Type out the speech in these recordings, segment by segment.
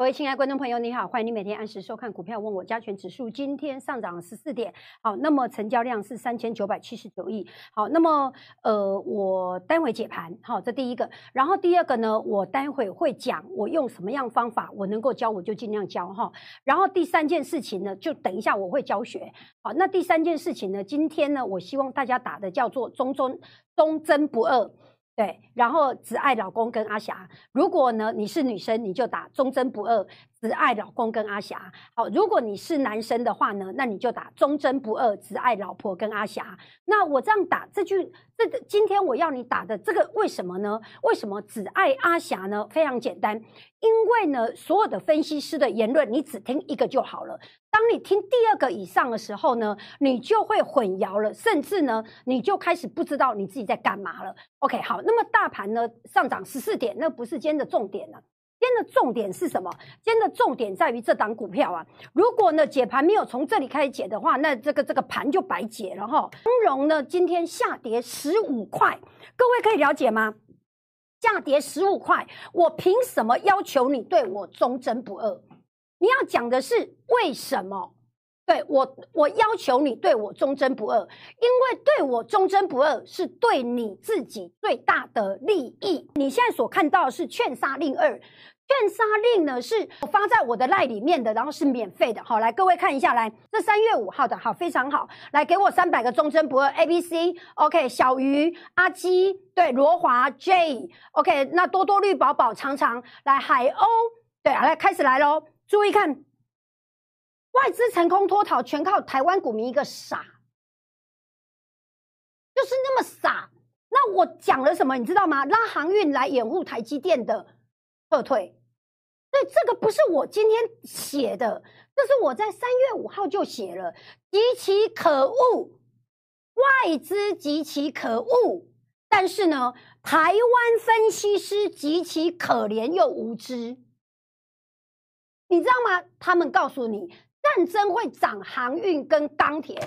各位亲爱的观众朋友，你好，欢迎你每天按时收看股票问我加权指数，今天上涨十四点，好，那么成交量是三千九百七十九亿，好，那么呃，我待会解盘，好，这第一个，然后第二个呢，我待会会讲我用什么样方法，我能够教我就尽量教哈，然后第三件事情呢，就等一下我会教学，好，那第三件事情呢，今天呢，我希望大家打的叫做忠忠忠贞不二。对，然后只爱老公跟阿霞。如果呢你是女生，你就打忠贞不二，只爱老公跟阿霞。好，如果你是男生的话呢，那你就打忠贞不二，只爱老婆跟阿霞。那我这样打这句，这个今天我要你打的这个为什么呢？为什么只爱阿霞呢？非常简单，因为呢所有的分析师的言论，你只听一个就好了。当你听第二个以上的时候呢，你就会混淆了，甚至呢，你就开始不知道你自己在干嘛了。OK，好，那么大盘呢上涨十四点，那不是今天的重点了。今天的重点是什么？今天的重点在于这档股票啊。如果呢解盘没有从这里开始解的话，那这个这个盘就白解了哈。中融呢今天下跌十五块，各位可以了解吗？下跌十五块，我凭什么要求你对我忠贞不二？你要讲的是为什么？对我，我要求你对我忠贞不二，因为对我忠贞不二是对你自己最大的利益。你现在所看到的是劝杀令二，劝杀令呢是发在我的赖里面的，然后是免费的。好，来各位看一下，来这三月五号的，好，非常好，来给我三百个忠贞不二 A B C，OK，小鱼、阿基，对，罗华 J，OK，那多多绿宝宝常常来海鸥，对，来开始来喽。注意看，外资成功脱逃，全靠台湾股民一个傻，就是那么傻。那我讲了什么，你知道吗？拉航运来掩护台积电的撤退。所以这个不是我今天写的，这是我在三月五号就写了，极其可恶，外资极其可恶。但是呢，台湾分析师极其可怜又无知。你知道吗？他们告诉你，战争会涨航运跟钢铁。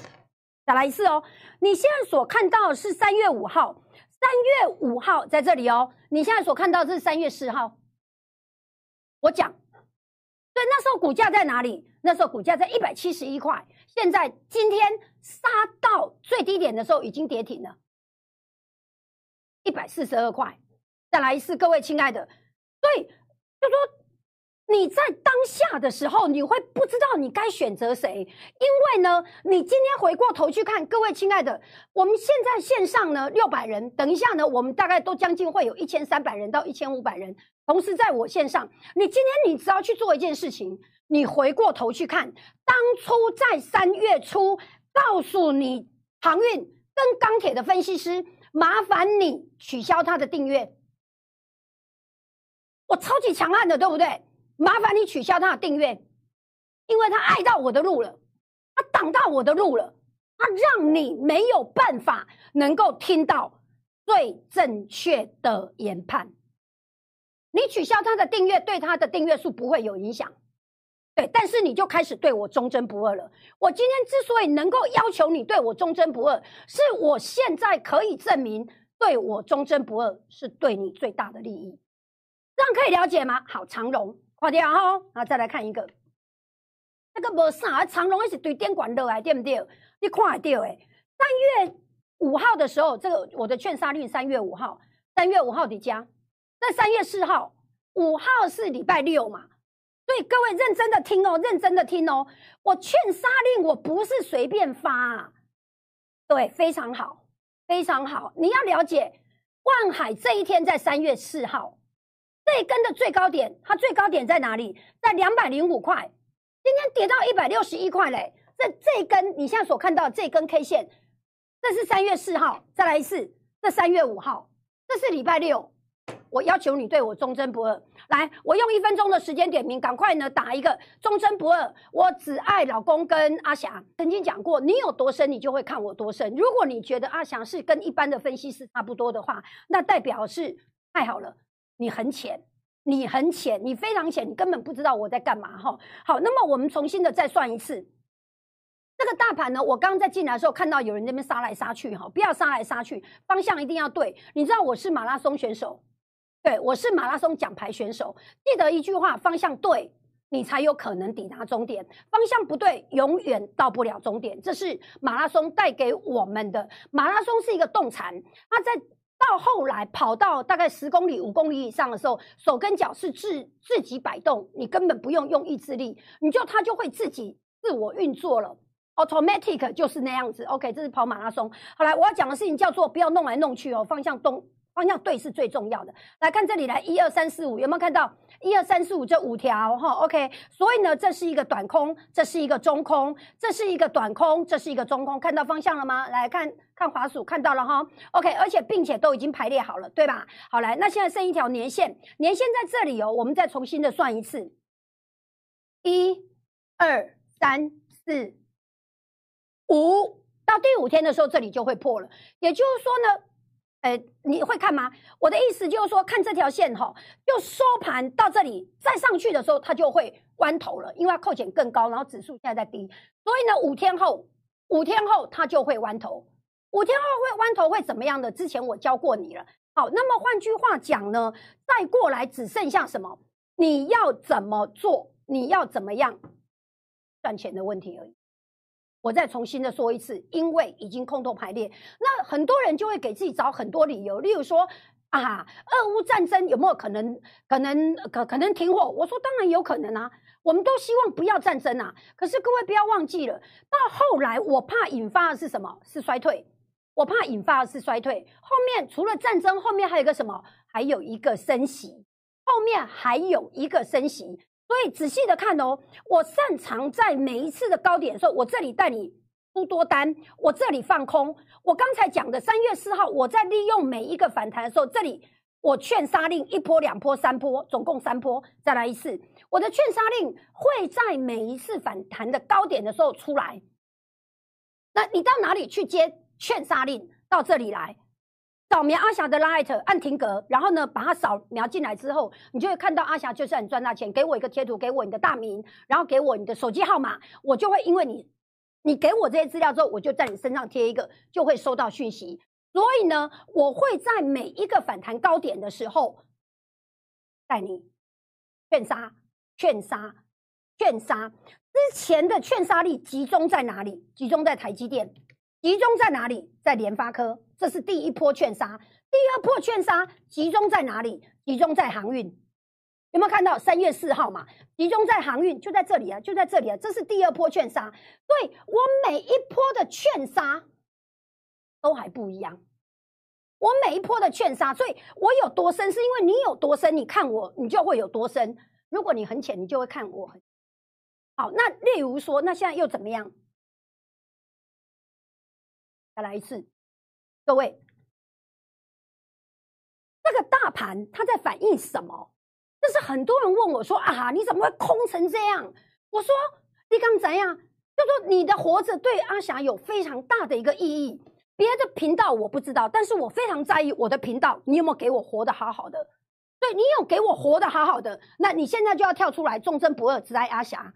再来一次哦！你现在所看到的是三月五号，三月五号在这里哦。你现在所看到的是三月四号。我讲，对，那时候股价在哪里？那时候股价在一百七十一块。现在今天杀到最低点的时候，已经跌停了，一百四十二块。再来一次，各位亲爱的，对，就说。你在当下的时候，你会不知道你该选择谁，因为呢，你今天回过头去看，各位亲爱的，我们现在线上呢六百人，等一下呢，我们大概都将近会有一千三百人到一千五百人同时在我线上。你今天你只要去做一件事情，你回过头去看，当初在三月初告诉你航运跟钢铁的分析师，麻烦你取消他的订阅，我超级强悍的，对不对？麻烦你取消他的订阅，因为他爱到我的路了，他挡到我的路了，他让你没有办法能够听到最正确的研判。你取消他的订阅，对他的订阅数不会有影响，对，但是你就开始对我忠贞不二了。我今天之所以能够要求你对我忠贞不二，是我现在可以证明对我忠贞不二是对你最大的利益，这样可以了解吗？好，长荣。好掉哈，啊，再来看一个，那个无啥，长隆一是对电管落来，对不对？你看得到诶。三月五号的时候，这个我的券杀率三月五号，三月五号的加，那三月四号，五号是礼拜六嘛？所以各位认真的听哦，认真的听哦，我劝杀令我不是随便发，对，非常好，非常好，你要了解，万海这一天在三月四号。这一根的最高点，它最高点在哪里？在两百零五块，今天跌到一百六十一块嘞。这这根，你现在所看到这根 K 线，这是三月四号，再来一次，这三月五号，这是礼拜六。我要求你对我忠贞不二。来，我用一分钟的时间点名，赶快呢打一个忠贞不二。我只爱老公跟阿翔。曾经讲过，你有多深，你就会看我多深。如果你觉得阿翔是跟一般的分析师差不多的话，那代表是太好了。你很浅，你很浅，你非常浅，你根本不知道我在干嘛哈。好，那么我们重新的再算一次，这个大盘呢，我刚刚在进来的时候看到有人在那边杀来杀去哈，不要杀来杀去，方向一定要对。你知道我是马拉松选手，对我是马拉松奖牌选手，记得一句话，方向对，你才有可能抵达终点。方向不对，永远到不了终点。这是马拉松带给我们的。马拉松是一个动产，它在到后来跑到大概十公里、五公里以上的时候，手跟脚是自自己摆动，你根本不用用意志力，你就它就会自己自我运作了。Automatic 就是那样子。OK，这是跑马拉松。好来，我要讲的事情叫做不要弄来弄去哦，方向动。方向对是最重要的。来看这里，来一二三四五，有没有看到一二三四五这五条？哈，OK。所以呢，这是一个短空，这是一个中空，这是一个短空，这是一个中空。看到方向了吗？来看看滑鼠，看到了哈。OK，而且并且都已经排列好了，对吧？好，来，那现在剩一条年线，年线在这里哦。我们再重新的算一次，一、二、三、四、五，到第五天的时候，这里就会破了。也就是说呢。呃，你会看吗？我的意思就是说，看这条线哈，就收盘到这里，再上去的时候，它就会弯头了，因为它扣减更高，然后指数现在在低，所以呢，五天后，五天后它就会弯头，五天后会弯头会怎么样的？之前我教过你了。好，那么换句话讲呢，再过来只剩下什么？你要怎么做？你要怎么样赚钱的问题而已。我再重新的说一次，因为已经空头排列，那很多人就会给自己找很多理由，例如说啊，俄乌战争有没有可能？可能可可能停火？我说当然有可能啊，我们都希望不要战争啊。可是各位不要忘记了，到后来我怕引发的是什么？是衰退。我怕引发的是衰退。后面除了战争，后面还有一个什么？还有一个升息。后面还有一个升息。所以仔细的看哦，我擅长在每一次的高点的时候，我这里带你出多单，我这里放空。我刚才讲的三月四号，我在利用每一个反弹的时候，这里我劝杀令一波、两波、三波，总共三波，再来一次。我的劝杀令会在每一次反弹的高点的时候出来。那你到哪里去接劝杀令？到这里来。扫描阿霞的 light，按停格，然后呢，把它扫描进来之后，你就会看到阿霞就是很赚大钱。给我一个贴图，给我你的大名，然后给我你的手机号码，我就会因为你，你给我这些资料之后，我就在你身上贴一个，就会收到讯息。所以呢，我会在每一个反弹高点的时候带你劝杀、劝杀、劝杀。之前的劝杀力集中在哪里？集中在台积电。集中在哪里？在联发科，这是第一波券杀。第二波券杀集中在哪里？集中在航运。有没有看到三月四号嘛？集中在航运，就在这里啊，就在这里啊。这是第二波券杀。对我每一波的券杀都还不一样。我每一波的券杀，所以我有多深，是因为你有多深，你看我，你就会有多深。如果你很浅，你就会看我好。那例如说，那现在又怎么样？再来一次，各位，这个大盘它在反映什么？这是很多人问我说：“啊，你怎么会空成这样？”我说：“你刚怎样？就说你的活着对阿霞有非常大的一个意义。别的频道我不知道，但是我非常在意我的频道，你有没有给我活得好好的？对你有给我活得好好的，那你现在就要跳出来，忠贞不二，只爱阿霞。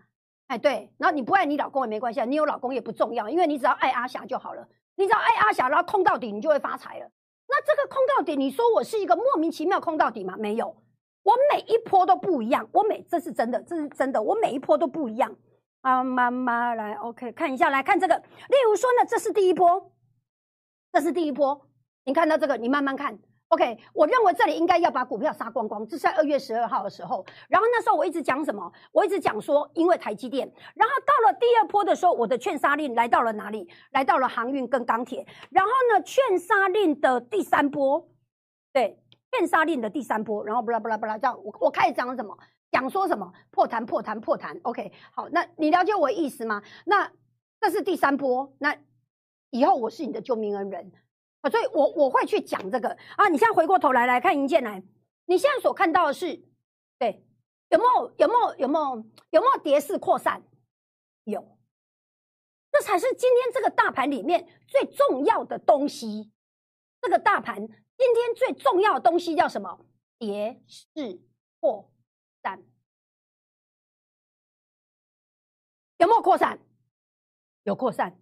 哎，对，然后你不爱你老公也没关系，你有老公也不重要，因为你只要爱阿霞就好了。”你只要爱阿霞，然后空到底，你就会发财了。那这个空到底，你说我是一个莫名其妙空到底吗？没有，我每一波都不一样。我每这是真的，这是真的，我每一波都不一样。啊，妈妈来，OK，看一下，来看这个。例如说呢，这是第一波，这是第一波。你看到这个，你慢慢看。OK，我认为这里应该要把股票杀光光，这是在二月十二号的时候。然后那时候我一直讲什么？我一直讲说，因为台积电。然后到了第二波的时候，我的劝杀令来到了哪里？来到了航运跟钢铁。然后呢，劝杀令的第三波，对，劝杀令的第三波。然后不啦不啦不啦，这样我我开始讲什么？讲说什么？破谈破谈破谈。OK，好，那你了解我的意思吗？那这是第三波，那以后我是你的救命恩人。啊所以，我我会去讲这个啊！你现在回过头来来看银建来，你现在所看到的是，对，有没有有没有有没有有没有跌势扩散？有，这才是今天这个大盘里面最重要的东西。这个大盘今天最重要的东西叫什么？跌势扩散，有没有扩散？有扩散。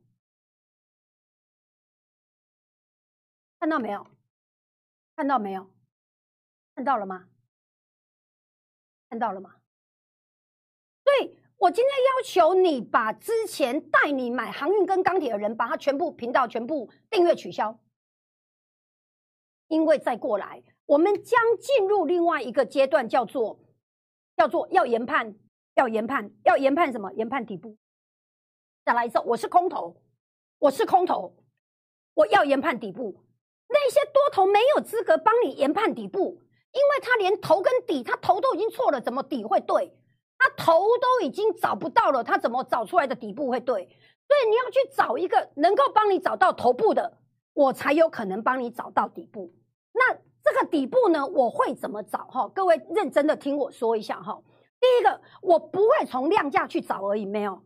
看到没有？看到没有？看到了吗？看到了吗？所我今天要求你把之前带你买航运跟钢铁的人，把他全部频道全部订阅取消，因为再过来，我们将进入另外一个阶段，叫做叫做要研判，要研判，要研判什么？研判底部。再来一次，我是空头，我是空头，我要研判底部。那些多头没有资格帮你研判底部，因为他连头跟底，他头都已经错了，怎么底会对？他头都已经找不到了，他怎么找出来的底部会对？所以你要去找一个能够帮你找到头部的，我才有可能帮你找到底部。那这个底部呢，我会怎么找？哈，各位认真的听我说一下哈。第一个，我不会从量价去找而已，没有，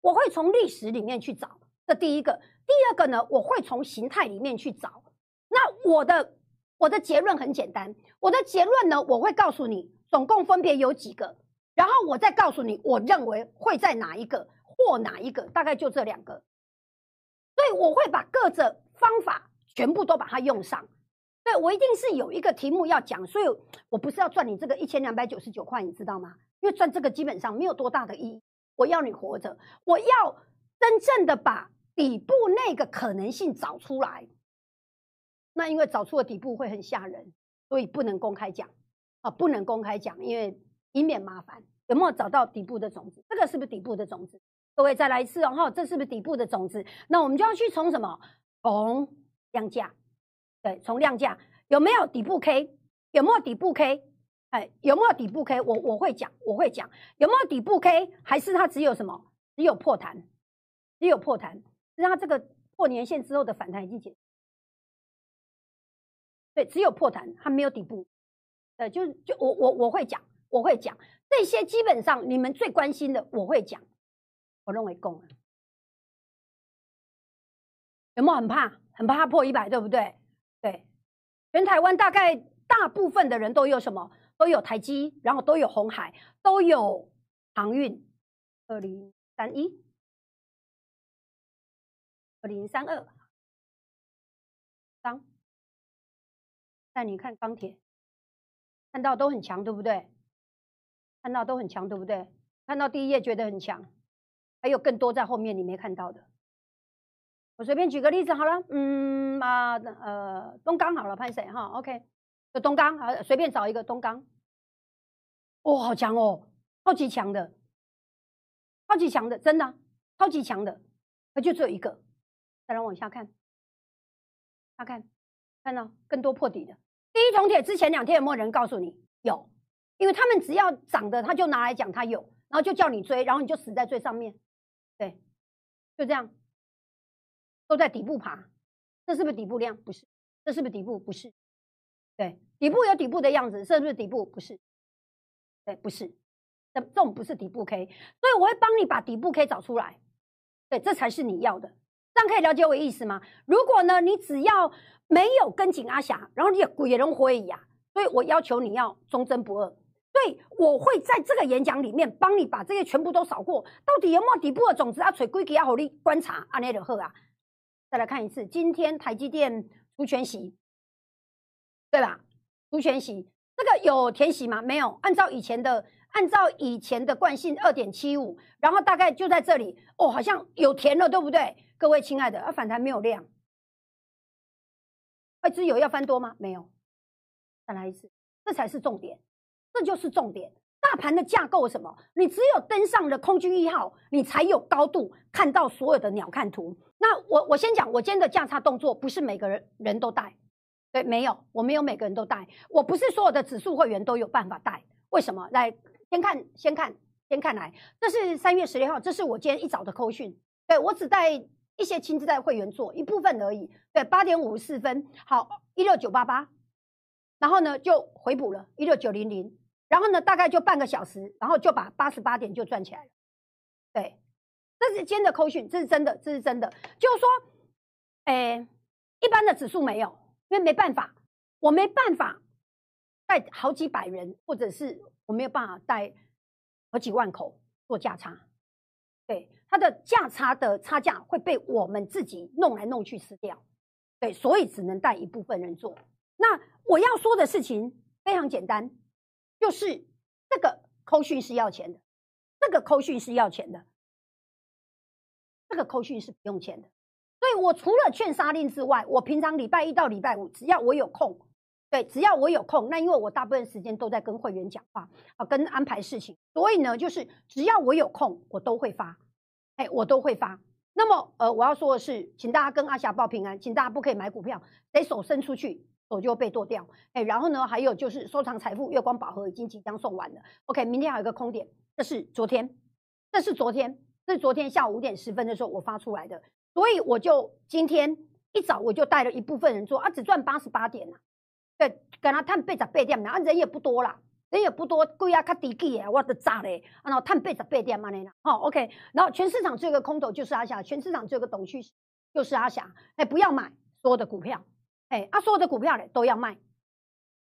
我会从历史里面去找。这第一个，第二个呢，我会从形态里面去找。我的我的结论很简单，我的结论呢，我会告诉你，总共分别有几个。然后我再告诉你，我认为会在哪一个或哪一个，大概就这两个。所以我会把各种方法全部都把它用上。对我一定是有一个题目要讲，所以我不是要赚你这个一千两百九十九块，你知道吗？因为赚这个基本上没有多大的意义。我要你活着，我要真正的把底部那个可能性找出来。那因为找出了底部会很吓人，所以不能公开讲啊，不能公开讲，因为。以免麻烦，有没有找到底部的种子？这个是不是底部的种子？各位再来一次哦，哈，这是不是底部的种子？那我们就要去从什么？从量价，对，从量价有没有底部 K？有没有底部 K？哎，有没有底部 K？我我会讲，我会讲有没有底部 K？还是它只有什么？只有破弹，只有破弹，是它这个破年线之后的反弹已经结，对，只有破弹，它没有底部。呃，就就我我我会讲。我会讲这些，基本上你们最关心的，我会讲。我认为够了，有没有很怕？很怕破一百，对不对？对，全台湾大概大部分的人都有什么？都有台积，然后都有红海，都有航运。二零三一，二零三二，三。带你看钢铁，看到都很强，对不对？看到都很强，对不对？看到第一页觉得很强，还有更多在后面你没看到的。我随便举个例子好了，嗯啊呃东钢好了，潘谁哈？OK，就东钢啊，随便找一个东钢。哦，好强哦，超级强的，超级强的，真的超级强的，那就只有一个。再来往下看，下看，看到更多破底的。第一铜铁之前两天有没有人告诉你？有。因为他们只要涨的，他就拿来讲他有，然后就叫你追，然后你就死在最上面，对，就这样，都在底部爬，这是不是底部量？不是，这是不是底部？不是，对，底部有底部的样子，是不是底部？不是，对，不是，这这种不是底部 K，所以我会帮你把底部 K 找出来，对，这才是你要的，这样可以了解我意思吗？如果呢，你只要没有跟紧阿霞，然后你也鬼也人回呀，所以我要求你要忠贞不二。对，我会在这个演讲里面帮你把这些全部都扫过，到底有没有底部的种子啊？锤规矩要好你观察，阿内就好啊。再来看一次，今天台积电除权息，对吧？除权息，这个有填息吗？没有，按照以前的，按照以前的惯性二点七五，然后大概就在这里哦，好像有填了，对不对？各位亲爱的，啊，反弹没有量，外资有要翻多吗？没有，再来一次，这才是重点。这就是重点，大盘的架构什么？你只有登上了空军一号，你才有高度看到所有的鸟瞰图。那我我先讲，我今天的价差动作不是每个人人都带，对，没有，我没有每个人都带，我不是所有的指数会员都有办法带。为什么？来，先看，先看，先看来，这是三月十六号，这是我今天一早的扣讯，对我只带一些亲自带会员做一部分而已。对，八点五十四分，好，一六九八八，然后呢就回补了，一六九零零。然后呢，大概就半个小时，然后就把八十八点就赚起来了。对，这是今天的扣讯，这是真的，这是真的。就是说，哎，一般的指数没有，因为没办法，我没办法带好几百人，或者是我没有办法带好几万口做价差。对，它的价差的差价会被我们自己弄来弄去吃掉。对，所以只能带一部分人做。那我要说的事情非常简单。就是这个扣讯是要钱的，这个扣讯是要钱的，这个扣讯是不用钱的。所以我除了劝沙令之外，我平常礼拜一到礼拜五，只要我有空，对，只要我有空，那因为我大部分时间都在跟会员讲话啊，跟安排事情，所以呢，就是只要我有空，我都会发，哎，我都会发。那么，呃，我要说的是，请大家跟阿霞报平安，请大家不可以买股票，得手伸出去，手就被剁掉。哎，然后呢，还有就是收藏财富月光宝盒已经即将送完了。OK，明天还有一个空点，这是昨天，这是昨天，这是昨天下午五点十分的时候我发出来的。所以我就今天一早我就带了一部分人做啊，只赚八十八点呐，对，跟他探八十八点呐，啊人也不多啦，人也不多，贵啊，较低级啊，我的炸嘞，然后探八十八点嘛那啦，好，OK，然后全市场这个空头就是阿霞，全市场这个董旭就是阿霞，哎，不要买所有的股票，哎，啊，所有的股票嘞都要卖，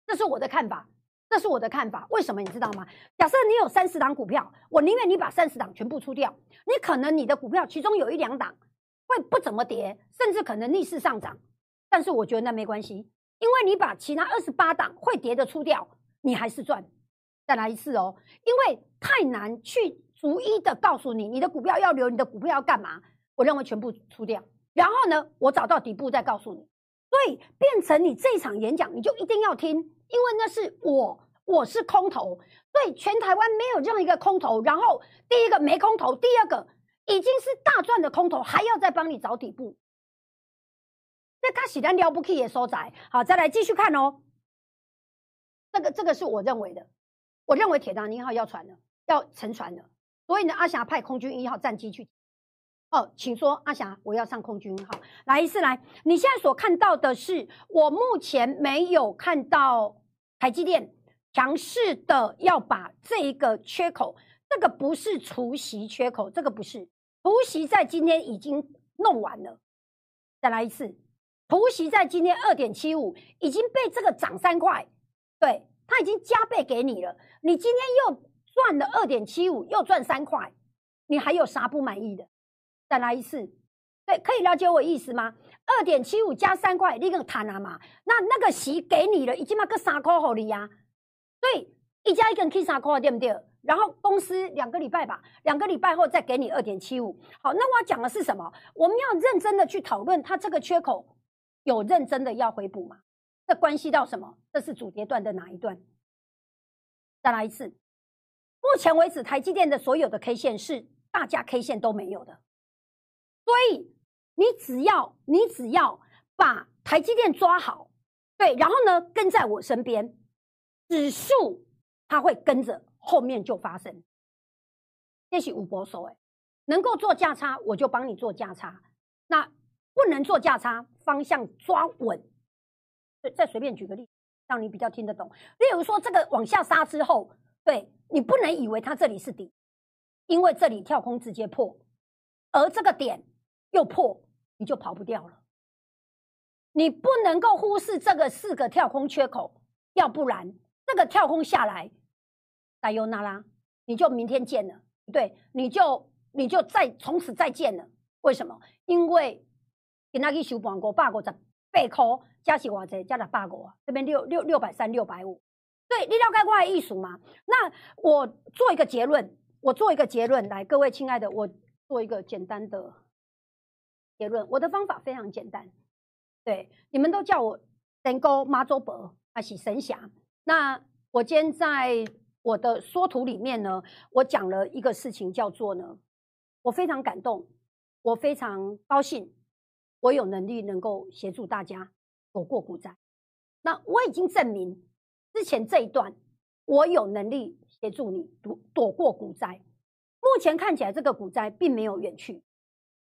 这是我的看法，这是我的看法，为什么你知道吗？假设你有三十档股票，我宁愿你把三十档全部出掉，你可能你的股票其中有一两档。会不怎么跌，甚至可能逆势上涨，但是我觉得那没关系，因为你把其他二十八档会跌的出掉，你还是赚。再来一次哦，因为太难去逐一的告诉你，你的股票要留，你的股票要干嘛？我认为全部出掉，然后呢，我找到底部再告诉你。所以变成你这场演讲，你就一定要听，因为那是我，我是空头，所以全台湾没有任何一个空头。然后第一个没空头，第二个。已经是大赚的空头，还要再帮你找底部，那他显然了不起也收窄。好，再来继续看哦。这个这个是我认为的，我认为铁达尼号要传了，要沉船了。所以呢，阿霞派空军一号战机去。哦，请说，阿霞，我要上空军一号。来一次，来，你现在所看到的是，我目前没有看到台积电强势的要把这一个缺口。这个不是除息缺口，这个不是除息，在今天已经弄完了。再来一次，除息在今天二点七五已经被这个涨三块，对，它已经加倍给你了。你今天又赚了二点七五，又赚三块，你还有啥不满意的？再来一次，对，可以了解我意思吗？二点七五加三块，你个谈啊嘛？那那个息给你了，已经嘛个三块好你呀？对，一加一根 K 三块，对不对？然后公司两个礼拜吧，两个礼拜后再给你二点七五。好，那我要讲的是什么？我们要认真的去讨论，它这个缺口有认真的要回补吗？这关系到什么？这是主跌段的哪一段？再来一次。目前为止，台积电的所有的 K 线是大家 K 线都没有的，所以你只要你只要把台积电抓好，对，然后呢跟在我身边，指数它会跟着。后面就发生，这是五波手哎，能够做价差我就帮你做价差，那不能做价差，方向抓稳。再再随便举个例，让你比较听得懂。例如说，这个往下杀之后，对你不能以为它这里是底，因为这里跳空直接破，而这个点又破，你就跑不掉了。你不能够忽视这个四个跳空缺口，要不然这个跳空下来。大尤那拉，你就明天见了，对，你就你就再从此再见了。为什么？因为给那去收盘过八五十八块，加起偌济加了八五啊，这边六六六百三六百五。对，你了解我的意思吗？那我做一个结论，我做一个结论来，各位亲爱的，我做一个简单的结论。我的方法非常简单，对，你们都叫我神沟妈祖伯还是神侠？那我今天在。我的缩图里面呢，我讲了一个事情，叫做呢，我非常感动，我非常高兴，我有能力能够协助大家躲过股灾。那我已经证明，之前这一段我有能力协助你躲躲过股灾。目前看起来，这个股灾并没有远去，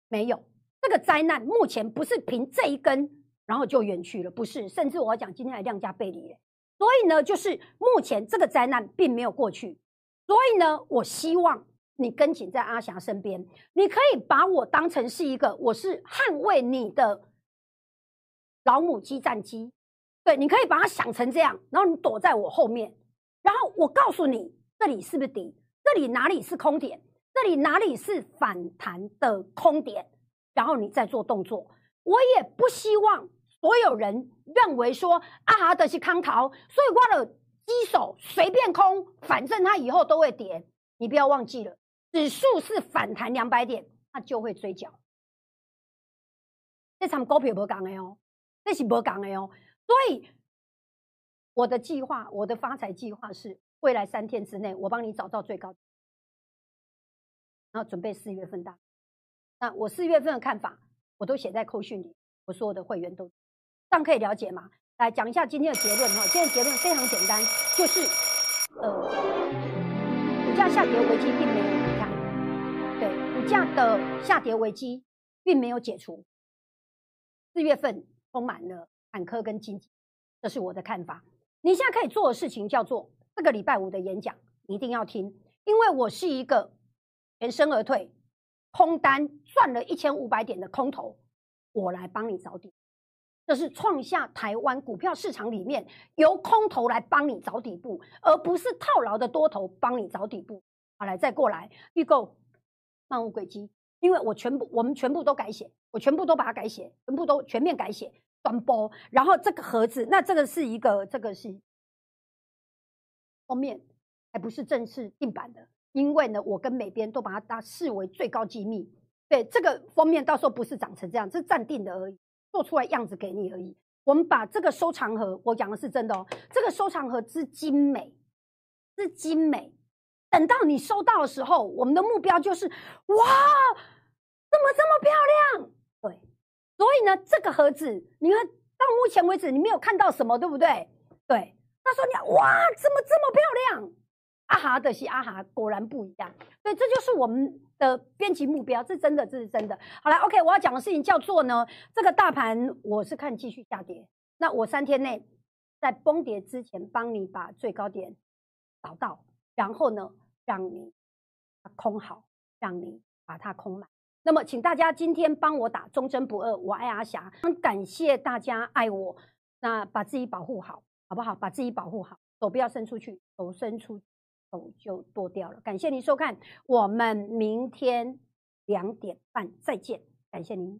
没有这个灾难，目前不是凭这一根然后就远去了，不是，甚至我要讲今天还量价背离。所以呢，就是目前这个灾难并没有过去，所以呢，我希望你跟紧在阿霞身边，你可以把我当成是一个，我是捍卫你的老母鸡战机，对，你可以把它想成这样，然后你躲在我后面，然后我告诉你这里是不是底，这里哪里是空点，这里哪里是反弹的空点，然后你再做动作，我也不希望。所有人认为说阿哈德是康桃，所以我的机手随便空，反正它以后都会跌。你不要忘记了，指数是反弹两百点，它就会追缴。这场股票不讲的哦，这是不讲的哦。所以我的计划，我的发财计划是未来三天之内，我帮你找到最高，然后准备四月份大。那我四月份的看法，我都写在扣讯里，我所有的会员都这样可以了解吗？来讲一下今天的结论哈。今天的结论非常简单，就是呃，股价下跌危机并没有，价的下跌危机并没有解除。四月份充满了坎坷跟荆棘，这是我的看法。你现在可以做的事情叫做这个礼拜五的演讲，一定要听，因为我是一个全身而退，空单赚了一千五百点的空头，我来帮你找底。这是创下台湾股票市场里面由空头来帮你找底部，而不是套牢的多头帮你找底部。好，来再过来预购万物轨迹，因为我全部我们全部都改写。我全部都把它改写，全部都全面改写，短播。然后这个盒子，那这个是一个，这个是封面，还不是正式定版的。因为呢，我跟美编都把它当视为最高机密。对，这个封面到时候不是长成这样，是暂定的而已，做出来样子给你而已。我们把这个收藏盒，我讲的是真的哦，这个收藏盒之精美，之精美。等到你收到的时候，我们的目标就是哇，怎么这么漂亮？对，所以呢，这个盒子，你看到目前为止你没有看到什么，对不对？对，他说你哇，怎么这么漂亮？阿哈的是阿哈，果然不一样。对，这就是我们的编辑目标，这真的，这是真的。好了，OK，我要讲的事情叫做呢，这个大盘我是看继续下跌，那我三天内在崩跌之前帮你把最高点找到，然后呢，让你空好，让你把它空满。那么，请大家今天帮我打忠贞不二，我爱阿霞，感谢大家爱我。那把自己保护好，好不好？把自己保护好，手不要伸出去，手伸出手就剁掉了。感谢您收看，我们明天两点半再见，感谢您。